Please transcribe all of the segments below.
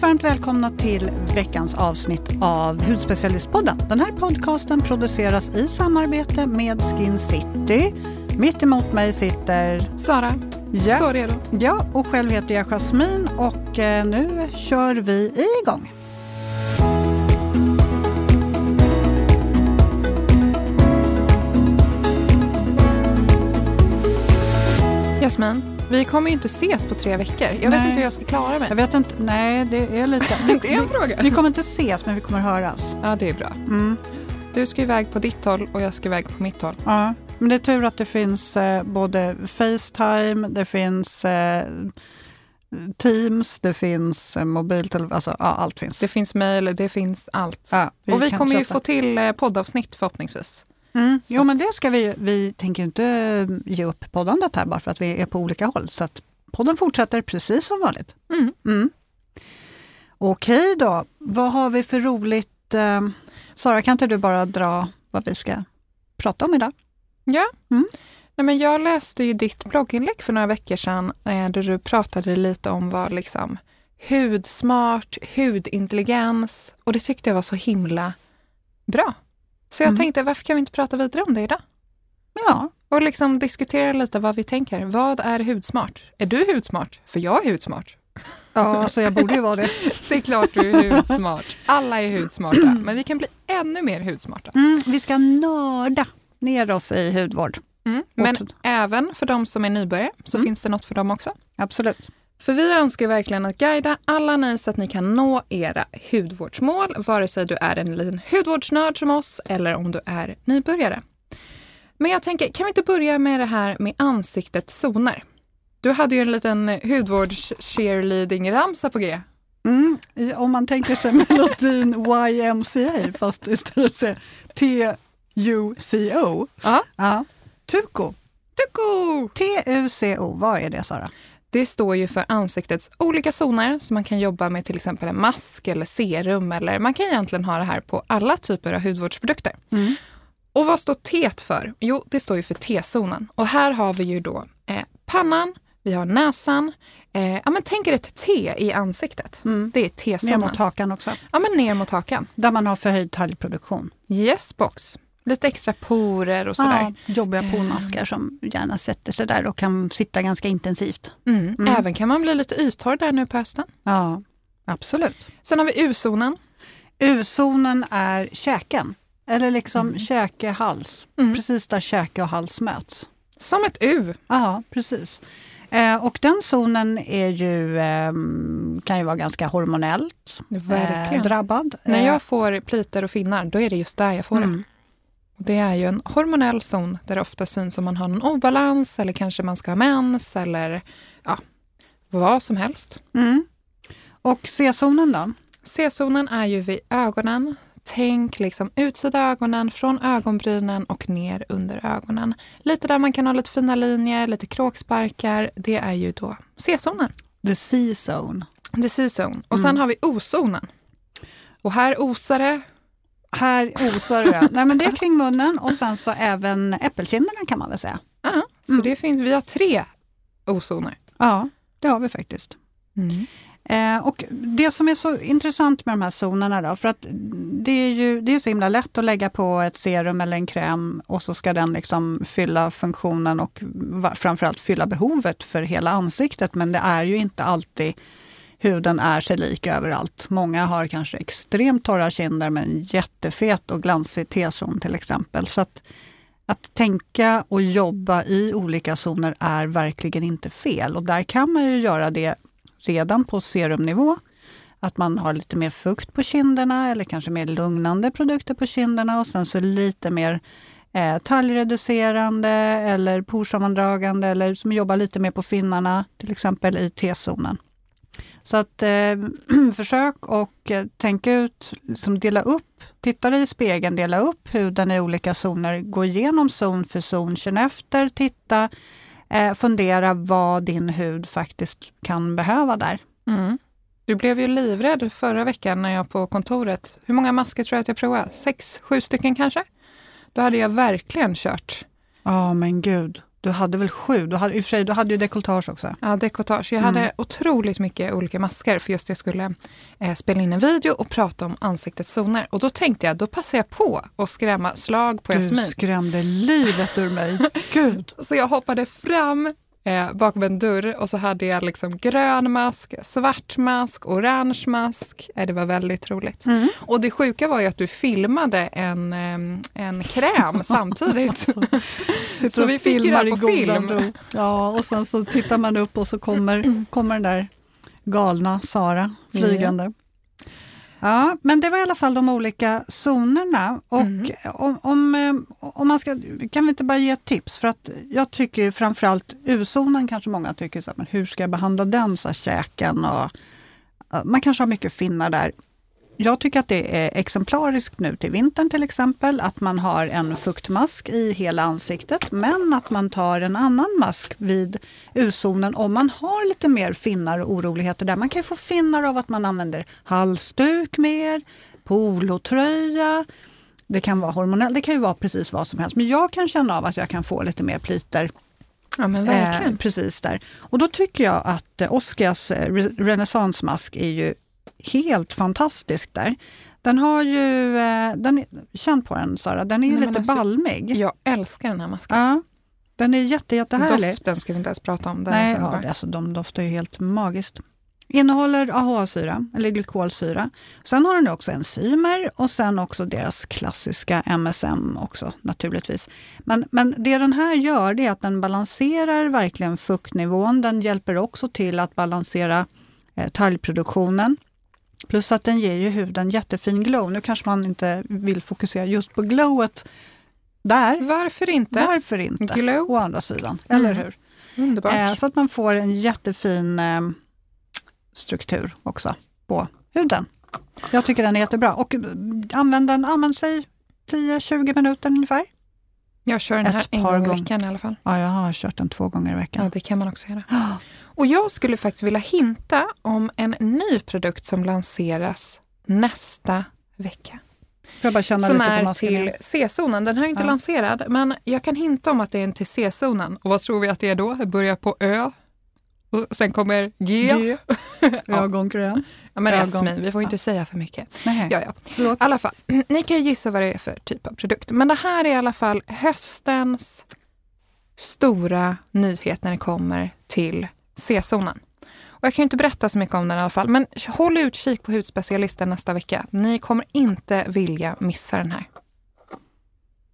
Varmt, varmt välkomna till veckans avsnitt av Hudspecialistpodden. Den här podcasten produceras i samarbete med Skin City. Mitt emot mig sitter Sara. Ja. Så redo. Ja, och själv heter jag Jasmin och eh, nu kör vi igång. Jasmin, vi kommer ju inte ses på tre veckor. Jag nej. vet inte hur jag ska klara mig. Jag vet inte, nej det är lite... det är en fråga. Vi kommer inte ses men vi kommer höras. Ja, det är bra. Mm. Du ska iväg på ditt håll och jag ska iväg på mitt håll. Ja, men det är tur att det finns eh, både Facetime, det finns eh, Teams, det finns eh, mobiltelefon, alltså ja, allt finns. Det finns mejl, det finns allt. Ja, vi och vi kommer ju få till eh, poddavsnitt förhoppningsvis. Mm. Jo, men det ska vi. Vi tänker inte ge upp poddandet här bara för att vi är på olika håll. Så att podden fortsätter precis som vanligt. Mm. Mm. Okej då, vad har vi för roligt? Eh, Sara, kan inte du bara dra vad vi ska prata om idag? Ja. Mm. Nej, men jag läste ju ditt blogginlägg för några veckor sedan eh, där du pratade lite om vad liksom hudsmart, hudintelligens och det tyckte jag var så himla bra. Så jag mm. tänkte, varför kan vi inte prata vidare om det idag? Ja. Och liksom diskutera lite vad vi tänker. Vad är hudsmart? Är du hudsmart? För jag är hudsmart. Ja, så jag borde ju vara det. det är klart du är hudsmart. Alla är hudsmarta, men vi kan bli ännu mer hudsmarta. Mm, vi ska nörda ner oss i hudvård. Mm, men även för de som är nybörjare så mm. finns det något för dem också. Absolut. För vi önskar verkligen att guida alla ni så att ni kan nå era hudvårdsmål, vare sig du är en liten hudvårdsnörd som oss eller om du är nybörjare. Men jag tänker, kan vi inte börja med det här med ansiktets zoner? Du hade ju en liten hudvårds-cheerleading-ramsa på G. Mm, om man tänker sig melodin YMCA fast istället för T-U-C-O. Ja. ja. Tuco. Tuco! T-U-C-O, vad är det Sara? Det står ju för ansiktets olika zoner, så man kan jobba med till exempel en mask eller serum eller man kan egentligen ha det här på alla typer av hudvårdsprodukter. Mm. Och vad står T för? Jo, det står ju för T-zonen. Och här har vi ju då eh, pannan, vi har näsan. Eh, ja, men tänk er ett T i ansiktet. Mm. Det är T-zonen. Ner mot hakan också. Ja, men ner mot hakan. Där man har förhöjd talgproduktion. Yes, box. Lite extra porer och sådär. Ja, jobbiga eh. pormaskar som gärna sätter sig där och kan sitta ganska intensivt. Mm. Mm. Även kan man bli lite yttorr där nu på hösten. Ja, absolut. Sen har vi U-zonen. U-zonen är käken, eller liksom mm. käke-hals. Mm. Precis där käke och hals möts. Som ett U. Ja, precis. Eh, och den zonen är ju, eh, kan ju vara ganska hormonellt eh, drabbad. När jag får pliter och finnar, då är det just där jag får mm. det. Det är ju en hormonell zon där det ofta syns om man har någon obalans eller kanske man ska ha mens eller ja, vad som helst. Mm. Och C-zonen då? C-zonen är ju vid ögonen. Tänk liksom utsida ögonen, från ögonbrynen och ner under ögonen. Lite där man kan ha lite fina linjer, lite kråksparkar. Det är ju då C-zonen. The C-zone. The C-zone. Och sen mm. har vi O-zonen. Och här osar det här osar det. Nej, men det är kring munnen och sen så även äppelkinderna kan man väl säga. Ja, så mm. det finns, vi har tre ozoner. Ja, det har vi faktiskt. Mm. Eh, och Det som är så intressant med de här zonerna då, för att det är ju det är så himla lätt att lägga på ett serum eller en kräm och så ska den liksom fylla funktionen och framförallt fylla behovet för hela ansiktet. Men det är ju inte alltid huden är sig lik överallt. Många har kanske extremt torra kinder men jättefet och glansig T-zon till exempel. Så att, att tänka och jobba i olika zoner är verkligen inte fel och där kan man ju göra det redan på serumnivå. Att man har lite mer fukt på kinderna eller kanske mer lugnande produkter på kinderna och sen så lite mer eh, talgreducerande eller porsammandragande eller som jobbar lite mer på finnarna, till exempel i T-zonen. Så att eh, försök och eh, tänk ut, liksom dela upp, titta dig i spegeln, dela upp huden i olika zoner, gå igenom zon för zon, känn efter, titta, eh, fundera vad din hud faktiskt kan behöva där. Mm. Du blev ju livrädd förra veckan när jag på kontoret, hur många masker tror jag att jag provade? Sex, sju stycken kanske? Då hade jag verkligen kört. Ja, oh, men gud. Du hade väl sju? Du hade, I och för sig, du hade ju dekolletage också. Ja, dekolletage. Jag hade mm. otroligt mycket olika masker för just jag skulle eh, spela in en video och prata om ansiktets zoner. Och då tänkte jag, då passar jag på att skrämma slag på Jasmin. Du skrämde livet ur mig. Gud! Så jag hoppade fram eh, bakom en dörr och så hade jag liksom grön mask, svart mask, orange mask. Eh, det var väldigt roligt. Mm. Och det sjuka var ju att du filmade en, en kräm samtidigt. så vi fick ju det på film. Ja, och sen så tittar man upp och så kommer, kommer den där galna Sara flygande. Mm. Ja, men det var i alla fall de olika zonerna. Och mm. om, om, eh, om, man ska, kan vi inte bara ge ett tips? För att jag tycker framförallt U-zonen kanske många tycker, så här, men hur ska jag behandla den, så här, käken och man kanske har mycket finnar där jag tycker att det är exemplariskt nu till vintern till exempel, att man har en fuktmask i hela ansiktet, men att man tar en annan mask vid U-zonen om man har lite mer finnar och oroligheter där. Man kan få finnar av att man använder halsduk mer, polotröja, det kan vara hormonellt, det kan ju vara precis vad som helst. Men jag kan känna av att jag kan få lite mer pliter Ja, men verkligen. Eh, precis där. Och då tycker jag att eh, Oskias eh, renässansmask är ju helt fantastisk där. Den har ju, eh, den, känn på den Sara, den är ju lite alltså, balmig. Jag älskar den här masken. Ja, den är jätte, jättehärlig. Doften ska vi inte ens prata om. Den Nej, ja, alltså, de doftar ju helt magiskt. Innehåller AHA-syra, eller glykolsyra. Sen har den också enzymer och sen också deras klassiska MSM också naturligtvis. Men, men det den här gör det är att den balanserar verkligen fuktnivån. Den hjälper också till att balansera eh, talgproduktionen. Plus att den ger ju huden jättefin glow. Nu kanske man inte vill fokusera just på glowet där. Varför inte? Varför inte? Glow. Å andra sidan, mm. eller hur? Underbart. Eh, så att man får en jättefin eh, struktur också på huden. Jag tycker den är jättebra. Och eh, använd den, använd sig 10-20 minuter ungefär. Jag kör den här en gång i veckan i alla fall. Ja, jag har kört den två gånger i veckan. Ja, det kan man också göra. Och jag skulle faktiskt vilja hinta om en ny produkt som lanseras nästa vecka. som är till C-zonen. Den här är inte ja. lanserad, men jag kan hinta om att det är en till C-zonen. Och vad tror vi att det är då? Det börjar på Ö. Och sen kommer G. G. Ögonkräm. Ja, men Jasmin, vi får inte säga för mycket. Nej. Ja, ja. I alla fall, ni kan ju gissa vad det är för typ av produkt. Men det här är i alla fall höstens stora nyhet när det kommer till C-zonen. Och jag kan inte berätta så mycket om den i alla fall, men håll utkik på hudspecialisten nästa vecka. Ni kommer inte vilja missa den här.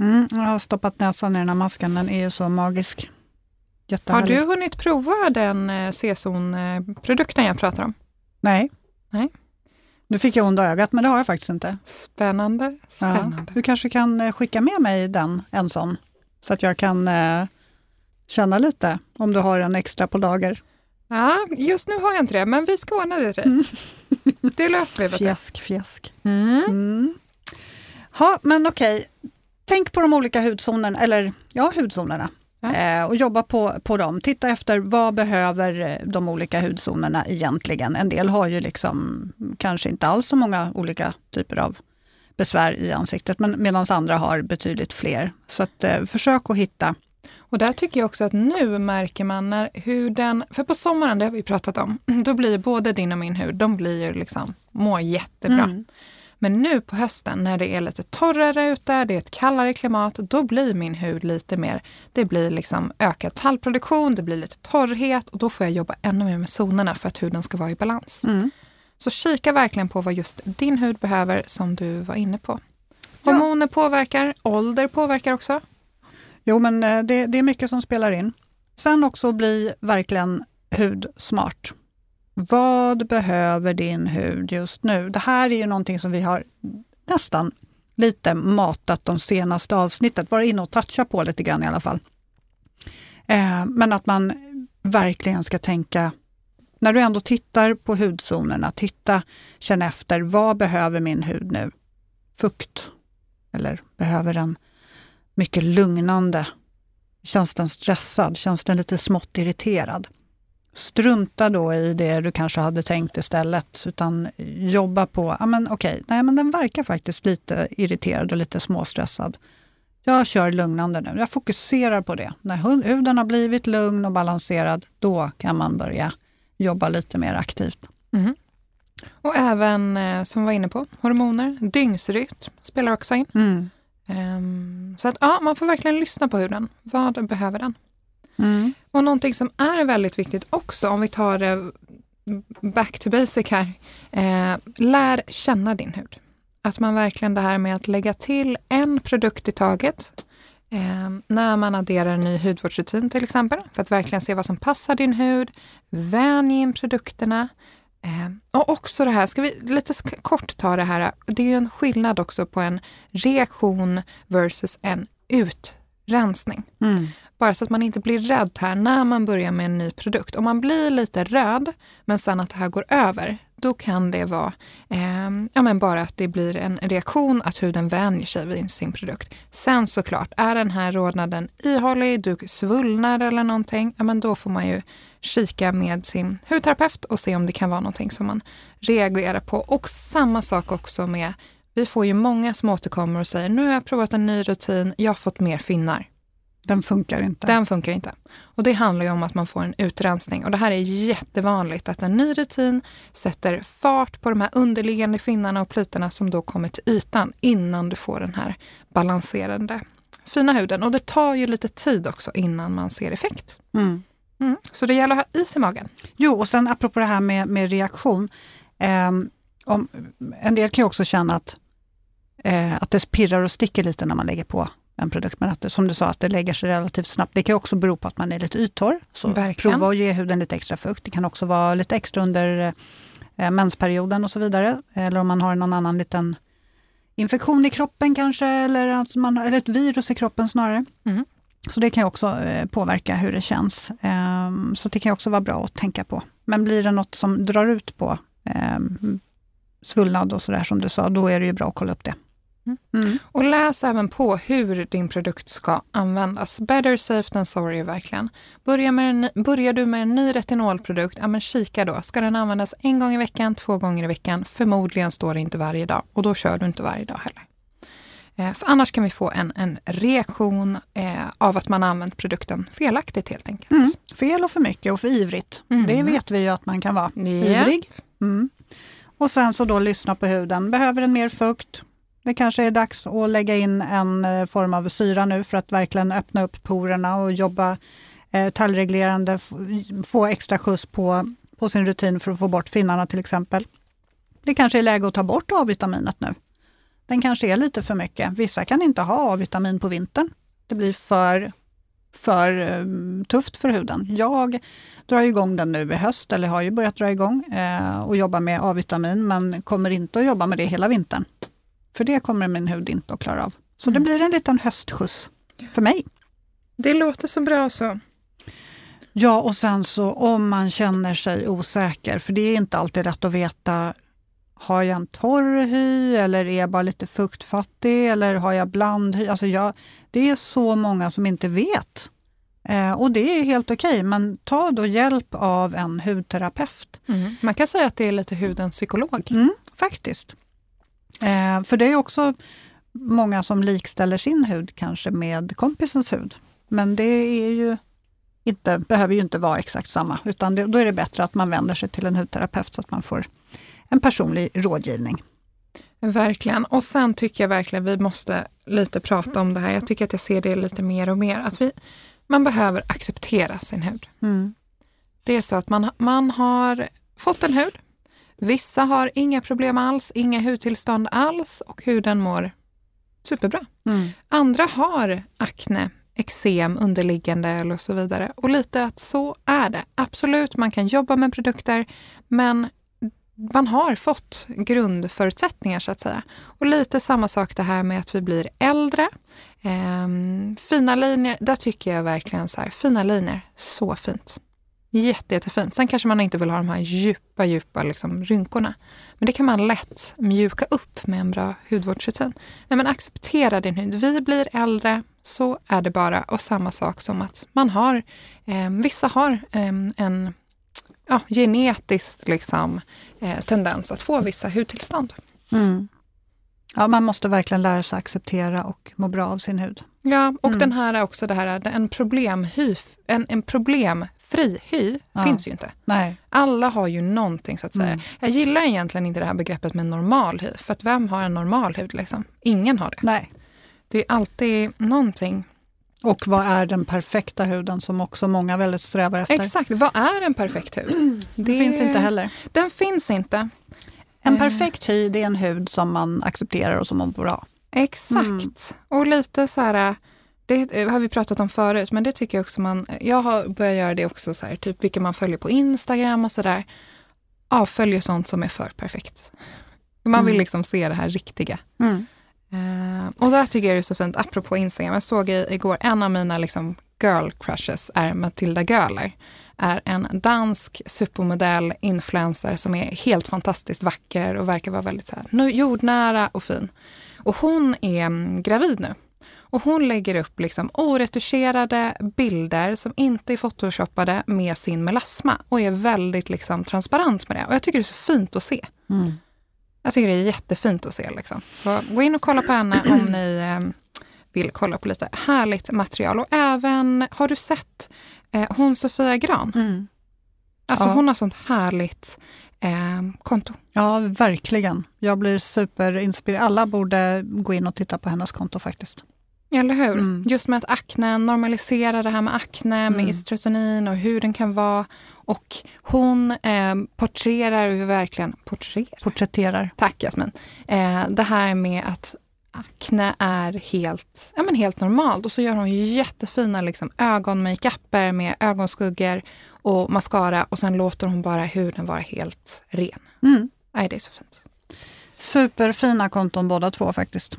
Mm, jag har stoppat näsan i den här masken, den är ju så magisk. Har du hunnit prova den eh, C-zon-produkten jag pratar om? Nej. Nej. Nu fick jag onda ögat, men det har jag faktiskt inte. Spännande. spännande. Ja. Du kanske kan eh, skicka med mig den, en sån, så att jag kan eh, känna lite om du har en extra på lager. Ja, just nu har jag inte det, men vi ska ordna det till mm. Det löser vi. Fjäsk, fjäsk. Mm. Mm. Ha, men okej, tänk på de olika hudzonerna, eller ja, hudzonerna. Ja. Eh, och jobba på, på dem. Titta efter vad behöver eh, de olika hudzonerna egentligen. En del har ju liksom kanske inte alls så många olika typer av besvär i ansiktet, men medan andra har betydligt fler. Så att, eh, försök att hitta och där tycker jag också att nu märker man när huden, för på sommaren, det har vi pratat om, då blir både din och min hud, de blir ju liksom, mår jättebra. Mm. Men nu på hösten när det är lite torrare ute, det är ett kallare klimat, då blir min hud lite mer, det blir liksom ökad tallproduktion, det blir lite torrhet och då får jag jobba ännu mer med zonerna för att huden ska vara i balans. Mm. Så kika verkligen på vad just din hud behöver som du var inne på. Hormoner ja. påverkar, ålder påverkar också. Jo, men eh, det, det är mycket som spelar in. Sen också bli verkligen hudsmart. Vad behöver din hud just nu? Det här är ju någonting som vi har nästan lite matat de senaste avsnittet, vara inne och toucha på lite grann i alla fall. Eh, men att man verkligen ska tänka, när du ändå tittar på hudzonerna, titta, känn efter, vad behöver min hud nu? Fukt? Eller behöver den mycket lugnande. Känns den stressad? Känns den lite smått irriterad? Strunta då i det du kanske hade tänkt istället, utan jobba på, ja men okej, nej men den verkar faktiskt lite irriterad och lite småstressad. jag kör lugnande nu. Jag fokuserar på det. När huden har blivit lugn och balanserad, då kan man börja jobba lite mer aktivt. Mm. Och även, eh, som vi var inne på, hormoner, dygnsrytm spelar också in. Mm. Um, så att ja, man får verkligen lyssna på huden. Vad behöver den? Mm. Och någonting som är väldigt viktigt också, om vi tar det back to basic här. Eh, lär känna din hud. Att man verkligen det här med att lägga till en produkt i taget eh, när man adderar en ny hudvårdsrutin till exempel, för att verkligen se vad som passar din hud. Vänj in produkterna. Eh, och också det här, ska vi lite kort ta det här, det är ju en skillnad också på en reaktion versus en utrensning. Mm. Bara så att man inte blir rädd här när man börjar med en ny produkt. Om man blir lite röd, men sen att det här går över, då kan det vara eh, ja, men bara att det blir en reaktion, att huden vänjer sig vid sin produkt. Sen såklart, är den här rodnaden ihållig, du svullnar eller någonting, ja, men då får man ju kika med sin hudterapeut och se om det kan vara någonting som man reagerar på. Och samma sak också med, vi får ju många som återkommer och säger, nu har jag provat en ny rutin, jag har fått mer finnar. Den funkar inte. Den funkar inte. Och det handlar ju om att man får en utrensning. Och det här är jättevanligt, att en ny rutin sätter fart på de här underliggande finnarna och plitorna som då kommer till ytan innan du får den här balanserande fina huden. Och det tar ju lite tid också innan man ser effekt. Mm. Mm. Så det gäller att ha is i magen. Jo, och sen apropå det här med, med reaktion. Eh, om, en del kan ju också känna att, eh, att det pirrar och sticker lite när man lägger på en produkt. Men att det, som du sa, att det lägger sig relativt snabbt. Det kan också bero på att man är lite yttorr. Så Verkligen. prova att ge huden lite extra fukt. Det kan också vara lite extra under eh, mensperioden och så vidare. Eller om man har någon annan liten infektion i kroppen kanske, eller, att man, eller ett virus i kroppen snarare. Mm. Så det kan också eh, påverka hur det känns. Eh, så det kan också vara bra att tänka på. Men blir det något som drar ut på eh, svullnad och sådär som du sa, då är det ju bra att kolla upp det. Mm. Och läs även på hur din produkt ska användas. Better safe than sorry verkligen. Börjar, med en, börjar du med en ny retinolprodukt, ja men kika då. Ska den användas en gång i veckan, två gånger i veckan? Förmodligen står det inte varje dag och då kör du inte varje dag heller. Eh, för annars kan vi få en, en reaktion eh, av att man använt produkten felaktigt helt enkelt. Mm. Fel och för mycket och för ivrigt. Mm. Det vet vi ju att man kan vara. Yeah. Ivrig. Mm. Och sen så då lyssna på huden. Behöver den mer fukt? Det kanske är dags att lägga in en eh, form av syra nu för att verkligen öppna upp porerna och jobba eh, få extra skjuts på, på sin rutin för att få bort finnarna till exempel. Det kanske är läge att ta bort A-vitaminet nu. Den kanske är lite för mycket. Vissa kan inte ha A-vitamin på vintern. Det blir för, för eh, tufft för huden. Jag drar igång den nu i höst, eller har ju börjat dra igång eh, och jobba med A-vitamin, men kommer inte att jobba med det hela vintern. För det kommer min hud inte att klara av. Så mm. det blir en liten höstskjuts för mig. Det låter så bra så. Ja, och sen så om man känner sig osäker, för det är inte alltid rätt att veta har jag en torr hy eller är jag bara lite fuktfattig eller har jag blandhy? Alltså jag, det är så många som inte vet. Eh, och det är helt okej, okay, men ta då hjälp av en hudterapeut. Mm. Man kan säga att det är lite hudens psykolog. Mm, faktiskt. Eh, för det är också många som likställer sin hud kanske med kompisens hud. Men det är ju inte, behöver ju inte vara exakt samma, utan det, då är det bättre att man vänder sig till en hudterapeut så att man får en personlig rådgivning. Verkligen. Och sen tycker jag verkligen vi måste lite prata om det här. Jag tycker att jag ser det lite mer och mer. Att vi, man behöver acceptera sin hud. Mm. Det är så att man, man har fått en hud, Vissa har inga problem alls, inga hudtillstånd alls och huden mår superbra. Mm. Andra har akne, eksem, underliggande eller så vidare. Och lite att så är det. Absolut, man kan jobba med produkter, men man har fått grundförutsättningar så att säga. Och lite samma sak det här med att vi blir äldre. Ehm, fina linjer, där tycker jag verkligen så här, fina linjer, så fint. Jätte, jättefint. Sen kanske man inte vill ha de här djupa, djupa liksom rynkorna. Men det kan man lätt mjuka upp med en bra hudvårdsrutin. Nej, men acceptera din hud. Vi blir äldre, så är det bara. Och samma sak som att man har, eh, vissa har eh, en ja, genetisk liksom, eh, tendens att få vissa hudtillstånd. Mm. Ja, man måste verkligen lära sig acceptera och må bra av sin hud. Ja, och Mm. den här är också det här, en problemhy, en, en problemfri hy Ja. finns ju inte. Nej. Alla har ju någonting så att säga. Mm. Jag gillar egentligen inte det här begreppet med normal hy, för att vem har en normal hud liksom? Ingen har det. Nej. Det är alltid någonting. Och vad är den perfekta huden som också många väldigt strävar efter? Exakt, vad är en perfekt hud? Det finns inte heller. Den finns inte. En Eh. perfekt hy det är en hud som man accepterar och som mår bra. Exakt. Mm. Och lite så här, det har vi pratat om förut, men det tycker jag också man, jag har börjat göra det också så här, typ vilka man följer på Instagram och sådär. Avföljer sånt som är för perfekt. Man vill Mm. liksom se det här riktiga. Eh, och där tycker jag det är så fint, apropå Instagram, jag såg igår, en av mina liksom girl crushes är Matilda Göhler. Är en dansk supermodell, influencer som är helt fantastiskt vacker och verkar vara väldigt så här, jordnära och fin. Och hon är mm, gravid nu. Och hon lägger upp liksom oretuscherade bilder som inte är photoshoppade med sin melasma och är väldigt liksom transparent med det. Och jag tycker det är så fint att se. Mm. Jag tycker det är jättefint att se. Liksom. Så gå in och kolla på henne om ni eh, vill kolla på lite härligt material. Och även, har du sett eh, hon Sofia Gran? Mm. Alltså Ja. hon har sånt härligt eh, konto. Ja, verkligen. Jag blir superinspirerad. Alla borde gå in och titta på hennes konto faktiskt. Eller hur? Mm. Just med att akne, normalisera det här med akne, med Mm. istrotonin och hur den kan vara. Och hon eh, porträtterar verkligen, porträtterar? Porträtterar. Tack Jasmin. Eh, det här med att akne är helt, ja, men helt normalt och så gör hon jättefina liksom, ögonmakeuper med ögonskuggor och mascara och sen låter hon bara huden vara helt ren. Mm. Nej, det är så fint. Superfina konton båda två faktiskt.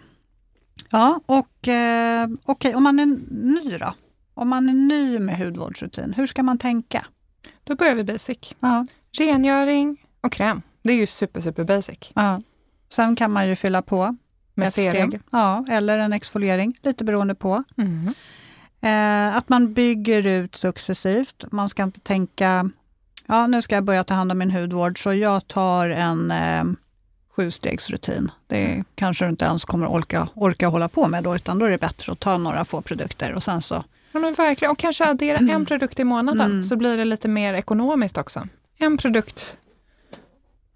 Ja, och eh, okej, om man är ny då? Om man är ny med hudvårdsrutin, hur ska man tänka? Då börjar vi basic. Ja, Rengöring och kräm. Det är ju super, super basic. ja. Sen kan man ju fylla på Med steg. Ja, eller en exfoliering, lite beroende på. Mm. Eh, att man bygger ut successivt. Man ska inte tänka, ja nu ska jag börja ta hand om min hudvård så jag tar en eh, sjustegsrutin. Det kanske du inte ens kommer orka, orka hålla på med då, utan då är det bättre att ta några få produkter och sen så, Ja, men verkligen. Och kanske addera en produkt i månaden Mm. så blir det lite mer ekonomiskt också. En produkt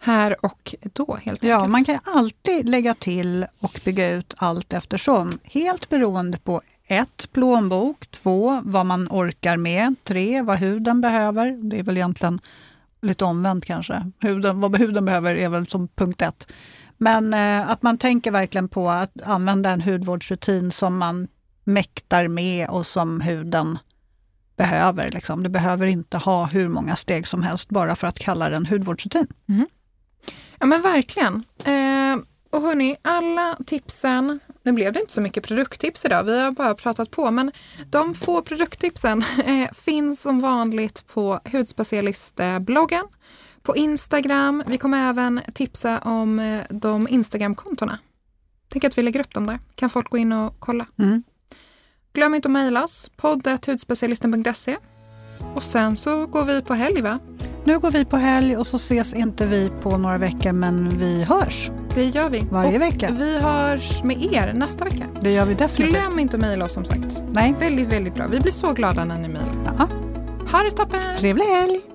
här och då helt ja enkelt. man kan alltid lägga till och bygga ut allt eftersom. Helt beroende på ett, plånbok, två, vad man orkar med, tre, vad huden behöver. Det är väl egentligen lite omvänt kanske. Huden, vad huden behöver är väl som punkt ett. Men eh, att man tänker verkligen på att använda en hudvårdsrutin som man mäktar med och som huden behöver. Liksom. Det behöver inte ha hur många steg som helst bara för att kalla det en hudvårdsrutin. Ja men verkligen. Eh, och hörni, alla tipsen, nu blev det inte så mycket produkttips idag, vi har bara pratat på, men de få produkttipsen eh, finns som vanligt på Hudspecialistbloggen, på Instagram. Vi kommer även tipsa om eh, de Instagramkontona. Tänk att vi lägger upp dem där, kan folk gå in och kolla. Mm. Glöm inte att mejla oss, poddet.hudspecialisten.se. Och sen så går vi på helg va? Nu går vi på helg och så ses inte vi på några veckor men vi hörs. Det gör vi. Varje och vecka. Vi hörs med er nästa vecka. Det gör vi definitivt. Glöm inte att mejla oss som sagt. Nej. Väldigt, väldigt bra. Vi blir så glada när ni mejlar. Ja, Ha det toppen! trevlig helg!